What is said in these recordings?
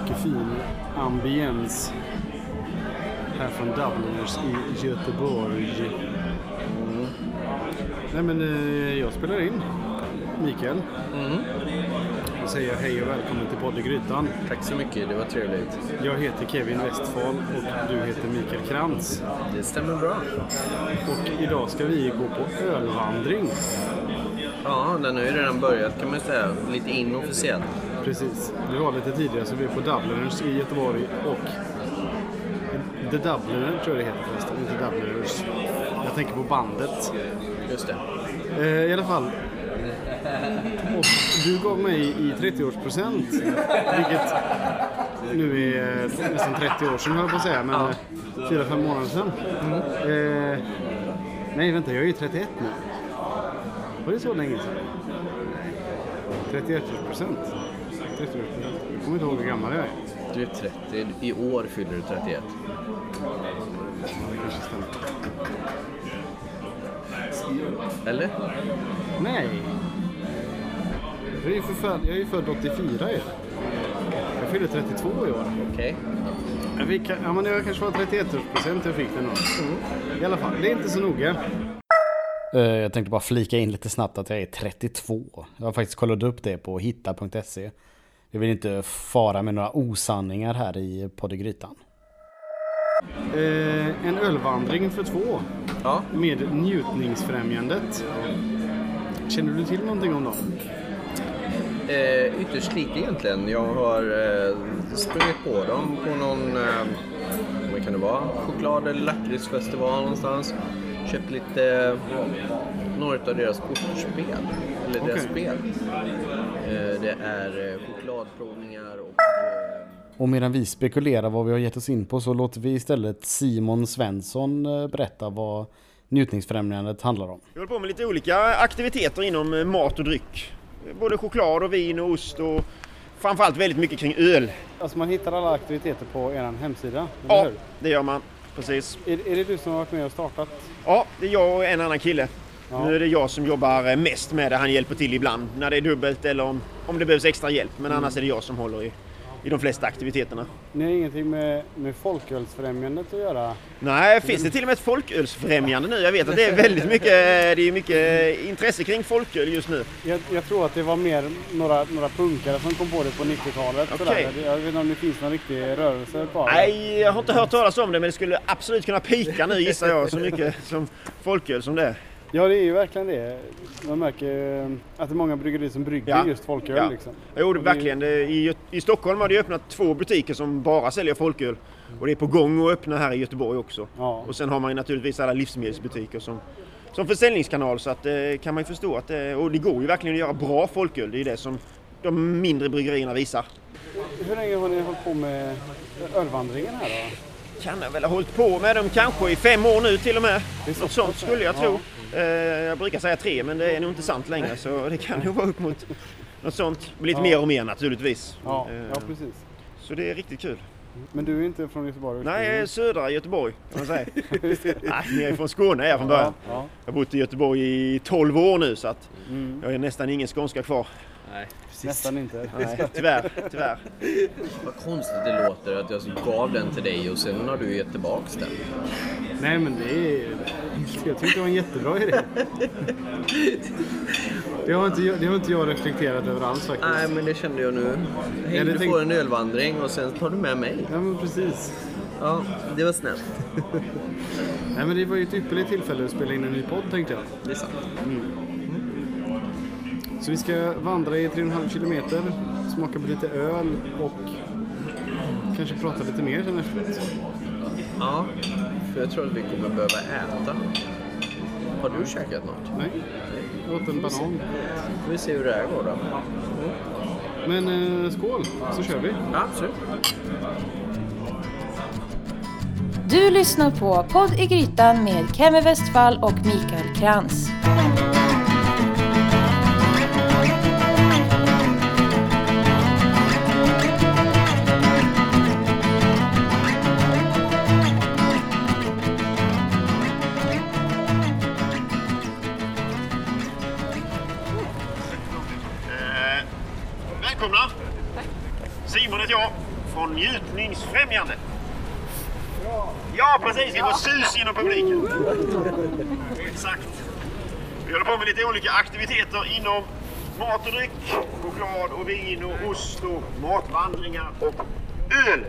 Mycket fin ambiens här från Dubliners i Göteborg. Nej men eh, jag spelar in. Mikael. Och säger hej och välkommen till Podd i Grytan. Tack så mycket, det var trevligt. Jag heter Kevin Westfall och du heter Mikael Krantz. Det stämmer bra. Och idag ska vi gå på ölvandring. Ja, den har ju redan börjat kan man säga. Lite inofficiellt. Precis. Vi var lite tidigare så vi är på Dubliners i Göteborg och The Dubliner tror jag det heter förresten, inte Dubliners. Jag tänker på bandet. Just det. Eh, I alla fall. Och du gav mig i 30-årspresent, vilket nu är eh, nästan 30 år sedan höll jag på att säga, men 4-5 månader sedan. Eh, nej vänta, jag är ju 31 nu. Var det så länge sedan? 31-årspresent. 30-årspresent. Jag kommer inte ihåg hur gammal jag är. Du är 30. I år fyller du 31. Det kanske stämmer. Eller? Nej! Jag är ju, för född, jag är ju född 84 ju. Jag fyller 32 i år. Okej. Jag fick, ja, men det kanske var 31-årspresent jag fick den då. I alla fall, det är inte så noga. Eh, Jag tänkte bara flika in lite snabbt att jag är 32. Jag har faktiskt kollat upp det på hitta.se. Jag vill inte fara med några osanningar här i poddgrytan. Eh, en ölvandring för två Ja. med njutningsfrämjandet. Känner du till någonting om dem? Eh, ytterst lite egentligen. Jag har eh, sprungit på dem på någon, eh, vad kan det vara, choklad eller lakritsfestival någonstans. Köpt lite, eh, några av deras kortspel, eller deras Okej. spel. Eh, det är eh, chokladprovningar och eh, Och medan vi spekulerar vad vi har gett oss in på så låter vi istället Simon Svensson berätta vad njutningsfrämjandet handlar om. Vi håller på med lite olika aktiviteter inom mat och dryck. Både choklad och vin och ost och framförallt väldigt mycket kring öl. Alltså man hittar alla aktiviteter på er hemsida, Ja, det gör man. Precis. Är, är det du som har varit med och startat? Ja, det är jag och en annan kille. Ja. Nu är det jag som jobbar eh, mest med det. Han hjälper till ibland när det är dubbelt eller om, om det behövs extra hjälp. Men annars är det jag som håller i, i de flesta aktiviteterna. Ni har ingenting med, med Folkölsfrämjandet att göra? Nej, finns det till och med ett folkölsfrämjande nu? Jag vet att det är väldigt mycket, det är mycket intresse kring folköl just nu. Jag, jag tror att det var mer några, några punkare som kom på det på 90-talet. Okej. sådär. Jag vet inte om det finns någon riktig rörelse kvar. Nej, jag har inte hört talas om det men det skulle absolut kunna pika nu gissar jag så mycket som folköl som det är. Ja, det är ju verkligen det. Man märker eh, att det är många bryggerier som brygger Ja. just folköl. Ja. Liksom. Jo, det, verkligen. Det, i, I Stockholm har det öppnat två butiker som bara säljer folköl. Och det är på gång att öppna här i Göteborg också. Ja. Och sen har man ju naturligtvis alla livsmedelsbutiker som, som försäljningskanal så att det kan man ju förstå att det, och det går ju verkligen att göra bra folköl. Det är ju det som de mindre bryggerierna visar. Hur länge har ni hållit på med ölvandringen här då? Kan jag väl ha hållit på med dem kanske i fem år nu till och med. Något sånt skulle jag ja. tro. Eh, jag brukar säga tre men det är nog inte sant längre så det kan nog vara upp mot något sånt. Lite Ja. mer och mer naturligtvis. Ja, Eh, ja precis. Så det är riktigt kul. Men du är inte från Göteborg? Nej, jag är södra Göteborg kan man säga. Nej, jag är från Skåne är jag från början. Ja, ja. Jag har bott i Göteborg i 12 år nu så att Mm. jag är nästan ingen skånska kvar. Nej, precis. Nästan inte. Nej, tyvärr, tyvärr. Vad konstigt det låter att jag gav den till dig och sen har du gett tillbaks den. Nej men det är... Jag tyckte det var en jättebra idé. Det har inte, det har inte jag reflekterat över alls faktiskt. Nej, men det kände jag nu. Hej, du tänkt- får en ölvandring och sen tar du med mig. Ja men precis. Ja, det var snällt. Nej men det var ju ett ypperligt tillfälle att spela in en ny podd tänkte jag. Det är sant. Så vi ska vandra i 3,5 kilometer, smaka på lite öl och kanske prata lite mer sen efteråt. Ja, för jag tror att vi kommer behöva äta. Har du käkat något? Nej, jag åt en banan. Får vi se hur det här går då. Men eh, skål, så kör vi. Ja, absolut. Du lyssnar på Podd i Grytan med Kemi Westfall och Mikael Krantz. Precis. Vi får sus genom publiken. Exakt. Vi håller på med lite olika aktiviteter inom mat och dryck, choklad och vin och ost och matvandringar och öl.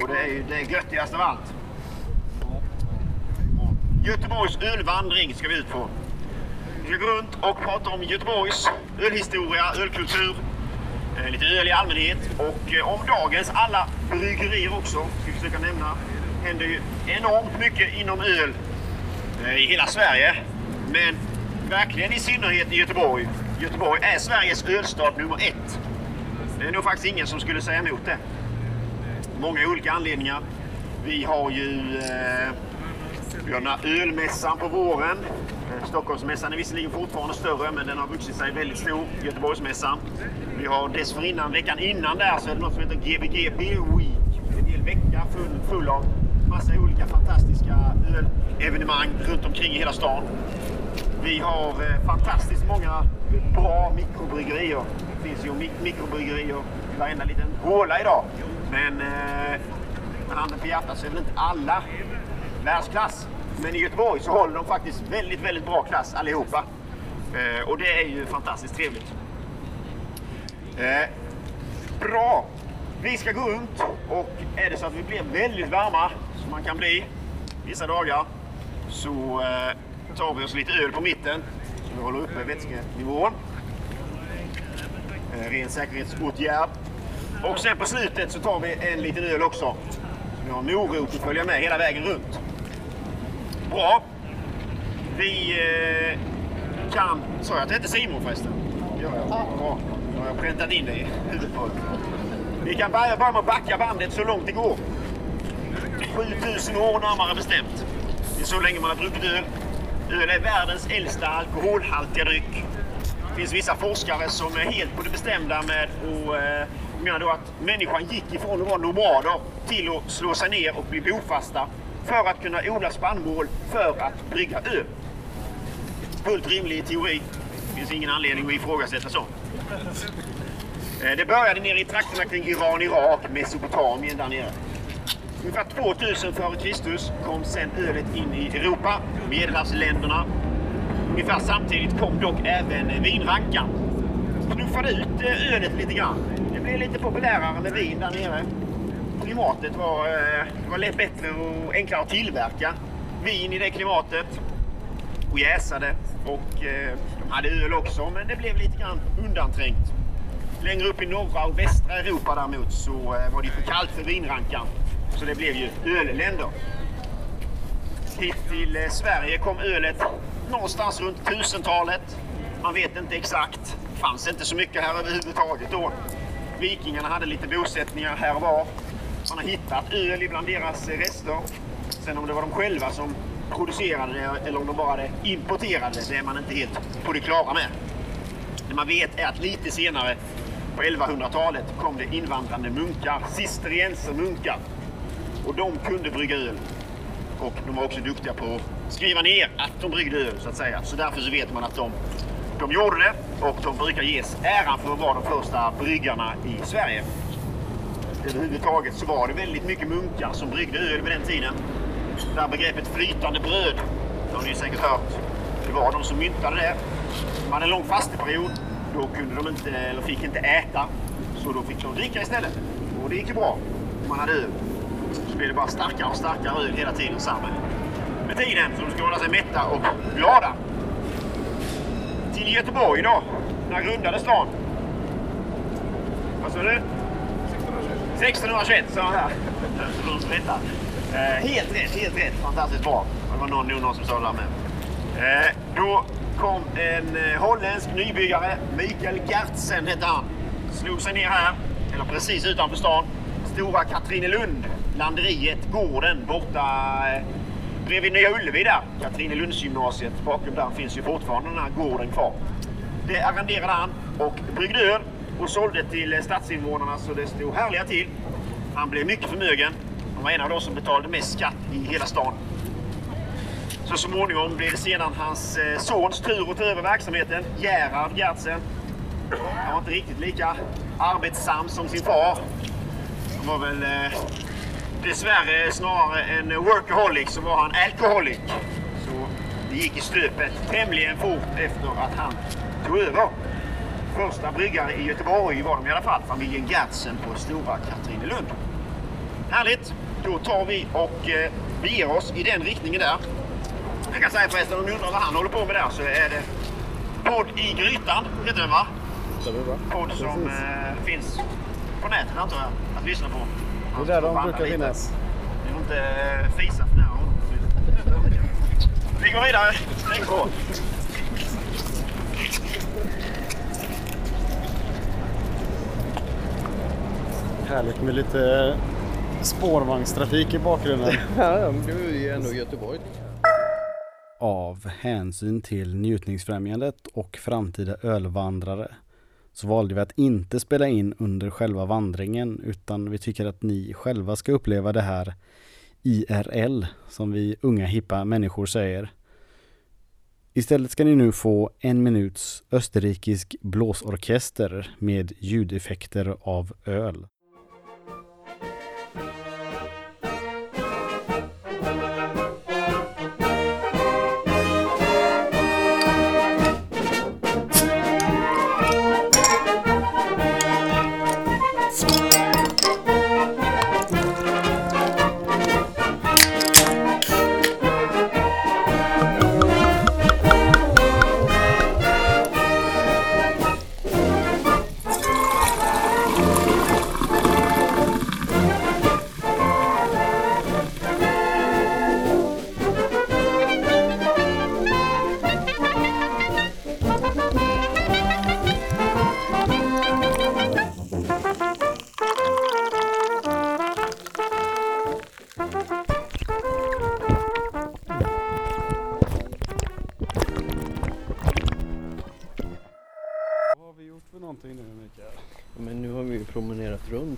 Och det är ju det göttigaste av allt. Göteborgs ölvandring ska vi ut på. Vi ska gå runt och prata om Göteborgs ölhistoria, ölkultur, eh, lite öl i allmänhet och eh, om dagens alla bryggerier också. Ska vi försöka nämna. Det händer ju enormt mycket inom öl eh, i hela Sverige. Men verkligen i synnerhet i Göteborg. Göteborg är Sveriges ölstad nummer ett. Det är nog faktiskt ingen som skulle säga emot det. Många olika anledningar. Vi har ju eh, vi har den här ölmässan på våren. Eh, Stockholmsmässan är visserligen fortfarande större, men den har vuxit sig väldigt stor. Göteborgsmässan. Vi har dessförinnan, veckan innan där, så är det något som heter Gbg Beer Week. En hel vecka full, full av massa olika fantastiska ölevenemang runt omkring i hela stan. Vi har eh, fantastiskt många bra mikrobryggerier. Det finns ju mik mikrobryggerier i varenda liten håla idag. Men eh, med handen på hjärtat så är väl inte alla världsklass. Men i Göteborg så håller de faktiskt väldigt, väldigt bra klass allihopa. Eh, och det är ju fantastiskt trevligt. Eh, bra! Vi ska gå runt och är det så att vi blir väldigt varma, man kan bli vissa dagar, så eh, tar vi oss lite öl på mitten. Så vi håller uppe vätskenivån. Eh, ren säkerhetsåtgärd. Och sen på slutet så tar vi en liten öl också. Så vi har morot att följa med hela vägen runt. Bra. Vi eh, kan... Sa jag att det hette Simon förresten? Jag? Ja. Bra. Då har jag präntat in det i huvudet Vi kan börja med att backa bandet så långt det går. 7000 år närmare bestämt. Det är så länge man har druckit öl. Öl är världens äldsta alkoholhaltiga dryck. Det finns vissa forskare som är helt på det bestämda med och eh, menar då att människan gick ifrån att vara nomader till att slå sig ner och bli bofasta för att kunna odla spannmål för att brygga öl. Fullt rimlig teori. Det finns ingen anledning att ifrågasätta så. Eh, det började nere i trakterna kring Iran, Irak, Mesopotamien där nere. Ungefär 2000 f.Kr. kom sen ölet in i Europa, Medelhavsländerna. Ungefär samtidigt kom dock även vinrankan. Knuffade ut eh, ölet lite grann. Det blev lite populärare med vin där nere. Klimatet var, eh, var lätt bättre och enklare att tillverka vin i det klimatet. Och jäsade. Och eh, de hade öl också, men det blev lite grann undanträngt. Längre upp i norra och västra Europa däremot så eh, var det för kallt för vinrankan. Så det blev ju ölländer. Hit till eh, Sverige kom ölet någonstans runt 1000-talet. Man vet inte exakt. Det fanns inte så mycket här överhuvudtaget då. Vikingarna hade lite bosättningar här och var. Man har hittat öl ibland deras eh, rester. Sen om det var de själva som producerade det eller om de bara importerade det, det är man inte helt på det klara med. Det man vet är att lite senare på 1100-talet kom det invandrande munkar, cisterciensermunkar. Och de kunde brygga öl. Och de var också duktiga på att skriva ner att de bryggde öl så att säga. Så därför så vet man att de, de gjorde det och de brukar ges äran för att vara de första bryggarna i Sverige. Överhuvudtaget så var det väldigt mycket munkar som bryggde öl vid den tiden. Det här begreppet flytande bröd, det har ni säkert hört. Det var de som myntade det. De hade en lång fasteperiod. Då kunde de inte, eller fick inte äta. Så då fick de dricka istället. Och det gick ju bra. Man hade öl blir det bara starkare och starkare öl hela tiden samma. Med tiden så de ska hålla sig mätta och glada. Till Göteborg då. När grundades stan? Vad sa du? 1621 sa han här. Eh, helt rätt, helt rätt. Fantastiskt bra. Det var någon, nog någon som sa det där med. Eh, då kom en eh, holländsk nybyggare, Mikael Gertsen hette han. Slog sig ner här, eller precis utanför stan. Stora Katrinelund, landeriet, gården borta eh, bredvid Nya Ullevi där. Katrinelundsgymnasiet. Bakom där finns ju fortfarande den här gården kvar. Det arrenderade han och bryggde öl och sålde till eh, stadsinvånarna så det stod härliga till. Han blev mycket förmögen. Han var en av de som betalade mest skatt i hela stan. Så småningom blev det sedan hans eh, sons tur att ta över verksamheten, Gerhard Gertsen. Han var inte riktigt lika arbetsam som sin far. Han var väl dessvärre snarare en workaholic så var han alkoholic. Så det gick i stöpet tämligen fort efter att han tog över. Första bryggare i Göteborg var de i alla fall, familjen Gertsen på Stora Katrinelund. Härligt! Då tar vi och eh, beger oss i den riktningen där. Jag kan säga förresten, om ni undrar vad han håller på med där så är det Podd i Grytan, heter den va? Podd som eh, finns på nätet antar jag, att lyssna på. Det är där de brukar finnas. Ni får inte eh, fisa för nära honom. Vi går vidare. Stäng på. Härligt med lite spårvagnstrafik i bakgrunden. Ja, du är ju ändå Göteborg. Av hänsyn till njutningsfrämjandet och framtida ölvandrare så valde vi att inte spela in under själva vandringen utan vi tycker att ni själva ska uppleva det här IRL som vi unga hippa människor säger. Istället ska ni nu få en minuts österrikisk blåsorkester med ljudeffekter av öl.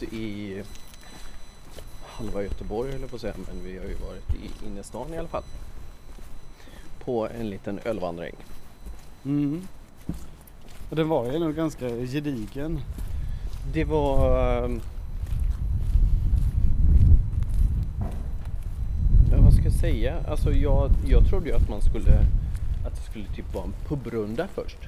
Runt i halva Göteborg jag på att säga, men vi har ju varit i innerstan i alla fall. På en liten ölvandring. Mm. Den var ju nog ganska gedigen. Det var... ehm, Ja, vad ska jag säga? Alltså jag, jag trodde ju att man skulle... Att det skulle typ vara en pubrunda först.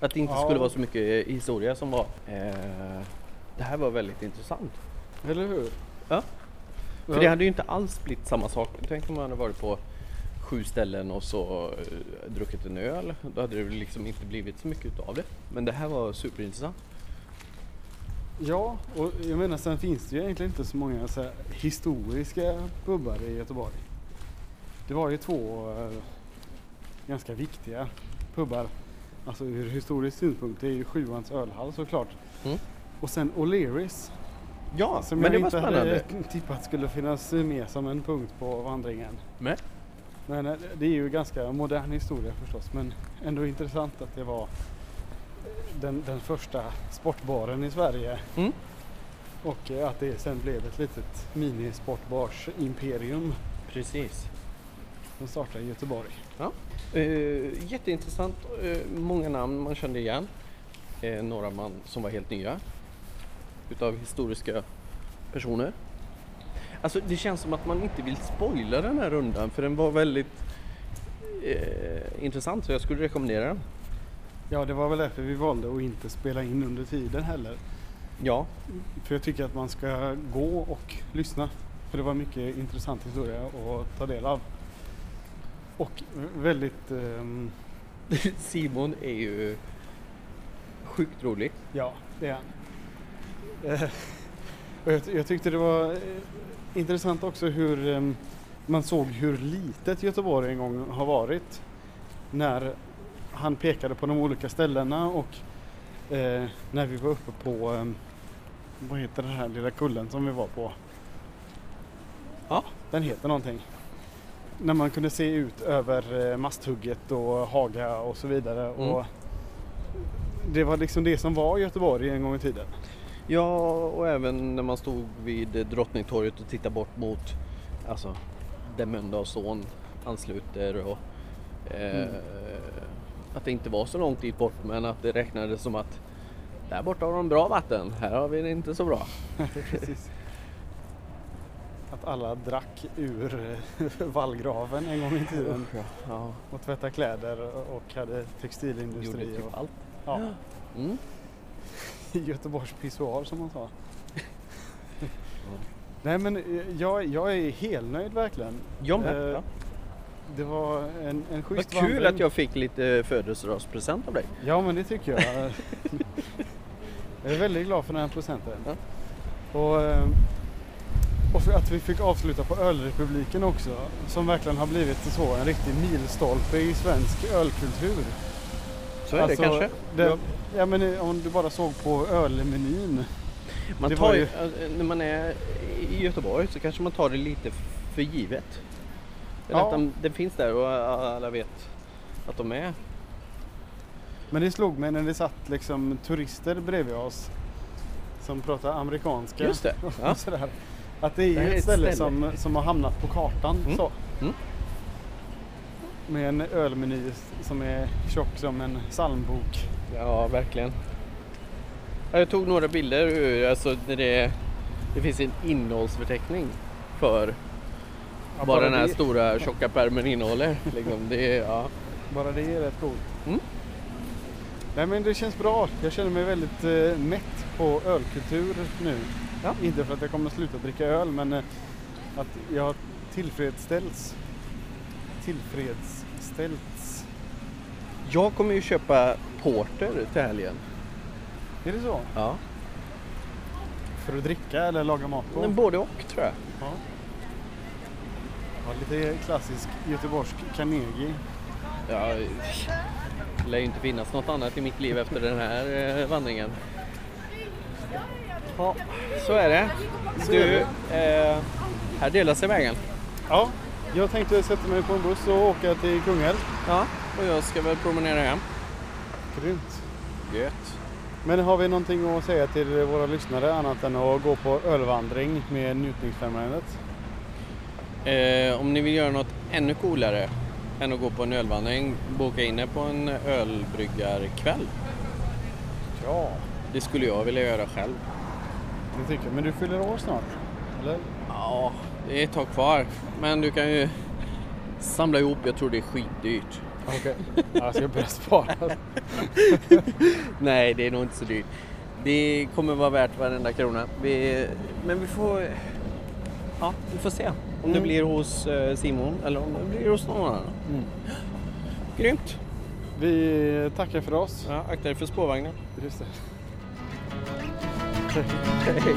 Att det inte Ja. skulle vara så mycket historia som var... Eh, det här var väldigt intressant. Eller hur? Ja. För Ja. det hade ju inte alls blivit samma sak. Tänk om man hade varit på sju ställen och så eh, druckit en öl. Då hade det liksom inte blivit så mycket utav det. Men det här var superintressant. Ja, och jag menar sen finns det ju egentligen inte så många så här, historiska pubbar i Göteborg. Det var ju två eh, ganska viktiga pubbar. Alltså ur historisk synpunkt. Det är ju Sjuans ölhall såklart. Mm. Och sen O'Learys. Ja, Som men jag det var inte spännande. hade tippat skulle finnas med som en punkt på vandringen. Men, Men eh, det är ju ganska modern historia förstås. Men ändå intressant att det var den, den första sportbaren i Sverige. Mm. Och eh, att det sen blev ett litet minisportbars imperium precis. som startade i Göteborg. Eh, jätteintressant. Eh, många namn man kände igen. Eh, några man som var helt nya. Utav historiska personer. Alltså det känns som att man inte vill spoila den här rundan för den var väldigt eh, intressant så jag skulle rekommendera den. Ja, det var väl därför vi valde att inte spela in under tiden heller. Ja, För jag tycker att man ska gå och lyssna. För det var mycket intressant historia att ta del av. Och väldigt, ehm, Simon är ju sjukt rolig. ja det är han. Eh, jag, jag tyckte det var eh, intressant också hur ehm, man såg hur litet Göteborg en gång har varit. När han pekade på de olika ställena och eh, när vi var uppe på, ehm, vad heter den här lilla kullen som vi var på? Ja. Den heter någonting. När man kunde se ut över eh, Masthugget och Haga och så vidare. Mm. Och det var liksom det som var Göteborg en gång i tiden. Ja, och även när man stod vid Drottningtorget och tittade bort mot alltså, där Mölndals son ansluter och eh, att det inte var så långt dit bort men att det räknades som att där borta har de bra vatten, här har vi det inte så bra. Att alla drack ur vallgraven en gång i tiden Ja, och tvättade kläder och hade gjorde textilindustri. typ Och, allt. ja, Mm. Göteborgs pissoar som man sa. Nej men eh, jag, jag är helnöjd verkligen. Jag med. Eh. Det var en, en Vad schysst kul vandring. att jag fick lite födelsedagspresent av dig. Ja men det tycker jag. jag är väldigt glad för den här presenten. Ja. Och, eh, och för att vi fick avsluta på Ölrepubliken också. Som verkligen har blivit så en riktig milstolpe i svensk ölkultur. Så är det kanske. Det, Ja. men eh, om du bara såg på ölmenyn. Man tar ju, alltså, när man är i Göteborg så kanske man tar det lite för givet. Ja. att de, den finns där och alla vet att de är. Men det slog mig när det satt liksom turister bredvid oss. Som pratar amerikanska. Just det. Ja. sådär. Att det är Det är ett ett ställe, ställe. Som, som har hamnat på kartan. Mm. Så. Mm. Med en ölmeny som är tjock som en psalmbok. Ja, verkligen. Ja, Jag tog några bilder ur, alltså det, det finns en innehållsförteckning för Ja, vad den här det, stora tjocka pärmen innehåller. Liksom. Det ja. bara det är rätt coolt. Mm. Nej men det känns bra. Jag känner mig väldigt eh, mätt på ölkultur nu. Ja. Inte för att jag kommer sluta dricka öl men eh, att jag har tillfredsställts. Jag kommer ju köpa porter till helgen. Är det så? Ja. För att dricka eller laga mat på? Men både och tror jag. Ja. ja, lite klassisk göteborgsk Carnegie. Ja, det lär ju inte finnas något annat i mitt liv efter den här eh, vandringen. Ja, så är det. Du, eh, här delar sig vägen. Ja, jag tänkte sätta mig på en buss och åka till Kungälv. Ja, och jag ska väl promenera hem. Grymt. Gött. Men har vi någonting att säga till våra lyssnare annat än att gå på ölvandring med njutningsfrämjandet? Eh, om ni vill göra något ännu coolare än att gå på en ölvandring, boka in er på en ölbryggarkväll. Ja, Det skulle jag vilja göra själv. det tycker jag. Men du fyller år snart? Eller? Ja, det är ett tag kvar. Men du kan ju samla ihop, jag tror det är skitdyrt. Okej. Jag ska börja spara. Nej, det är nog inte så dyrt. Det kommer vara värt varenda krona. Vi, men vi får... Ja, vi får se. Om det Mm. blir hos eh, Simon eller om det blir hos någon annan. Mm. Grymt! Vi tackar för oss. Ja, akta dig för spårvagnen. Just det. Hej.